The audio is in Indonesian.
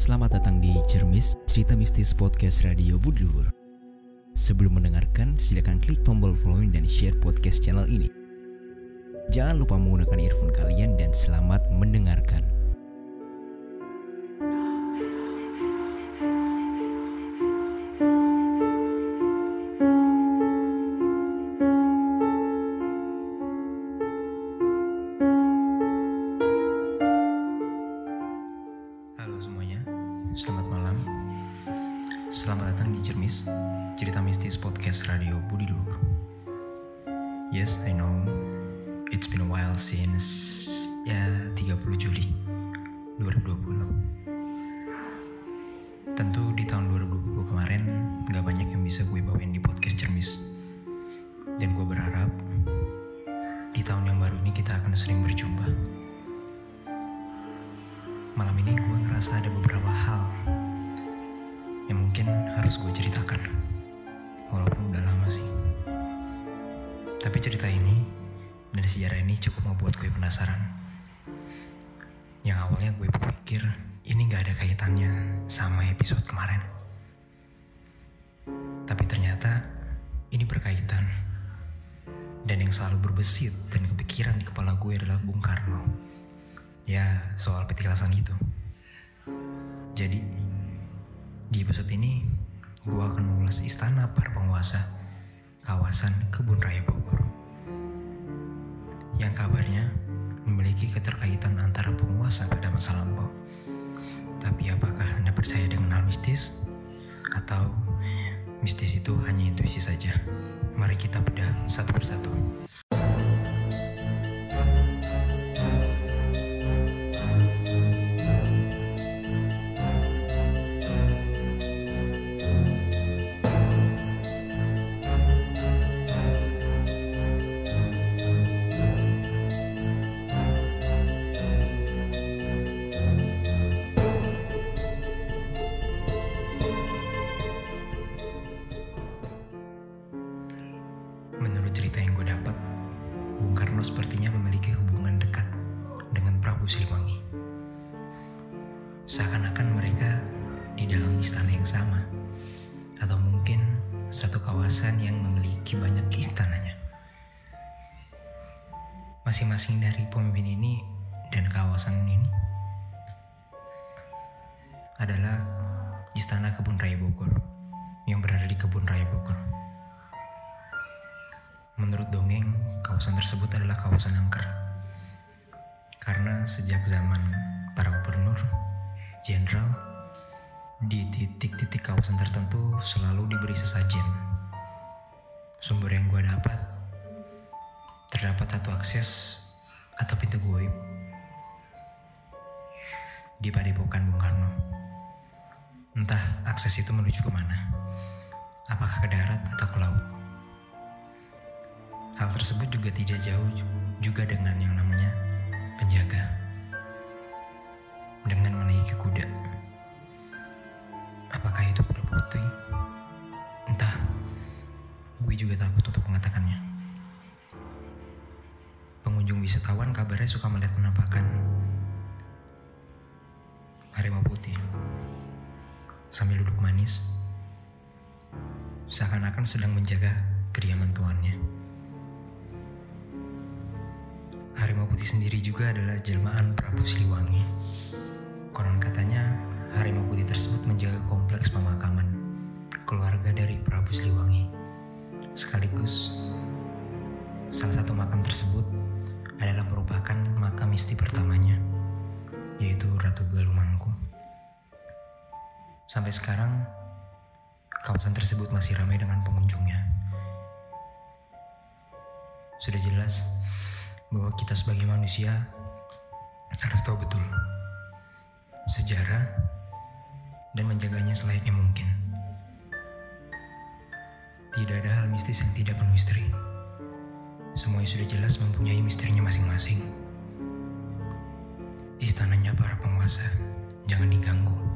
Selamat datang di Cermis, cerita mistis podcast Radio Budluhur. Sebelum mendengarkan, silakan klik tombol following dan share podcast channel ini. Jangan lupa menggunakan earphone kalian dan selamat mendengarkan. Selamat malam. Selamat datang di Cermis, cerita mistis podcast Radio Budi Luhur. Yes, I know. It's been a while since ya 30 Juli 2020. Tentu di tahun 2020 kemarin gak banyak yang bisa gue bawain di podcast Cermis. Dan gue berharap di tahun yang baru ini kita akan sering berjumpa. Malam ini gue ngerasa ada beberapa hal yang mungkin harus gue ceritakan. Walaupun udah lama sih. Tapi cerita ini dan sejarah ini cukup membuat gue penasaran. Yang awalnya gue berpikir ini gak ada kaitannya sama episode kemarin. Tapi ternyata ini berkaitan. Dan yang selalu berbesit dan kepikiran di kepala gue adalah Bung Karno. Ya, soal petilasan itu. Jadi, di episode ini, gue akan mengulas istana para penguasa kawasan Kebun Raya Bogor. Yang kabarnya memiliki keterkaitan antara penguasa pada masa lampau. Tapi apakah Anda percaya dengan hal mistis? Atau mistis itu hanya intuisi saja? Mari kita bedah satu persatu. Menurut cerita yang gue dapat, Bung Karno sepertinya memiliki hubungan dekat dengan Prabu Siliwangi. Seakan-akan mereka di dalam istana yang sama, atau mungkin satu kawasan yang memiliki banyak istananya. Masing-masing dari pemimpin ini dan kawasan ini adalah Istana Kebun Raya Bogor yang berada di Kebun Raya Bogor. Menurut dongeng, kawasan tersebut adalah kawasan angker. Karena sejak zaman para gubernur, jenderal, di titik-titik kawasan tertentu selalu diberi sesajen. Sumber yang gue dapat, terdapat satu akses atau pintu goib di padepokan Bung Karno. Entah akses itu menuju ke mana, Tersebut juga tidak jauh juga dengan yang namanya penjaga. Dengan menaiki kuda. Apakah itu kuda putih? Entah. Gue juga takut untuk mengatakannya. Pengunjung wisatawan kabarnya suka melihat penampakan harimau putih sambil duduk manis seakan-akan sedang menjaga kediaman tuannya. Harimau putih sendiri juga adalah jelmaan Prabu Siliwangi. Konon katanya, harimau putih tersebut menjaga kompleks pemakaman keluarga dari Prabu Siliwangi. Sekaligus, salah satu makam tersebut adalah merupakan makam istri pertamanya, yaitu Ratu Galumangku. Sampai sekarang, kawasan tersebut masih ramai dengan pengunjungnya. Sudah jelas bahwa kita sebagai manusia harus tahu betul sejarah dan menjaganya selayaknya mungkin. Tidak ada hal mistis yang tidak penuh misteri. Semuanya sudah jelas mempunyai misterinya masing-masing. Istananya para penguasa, jangan diganggu.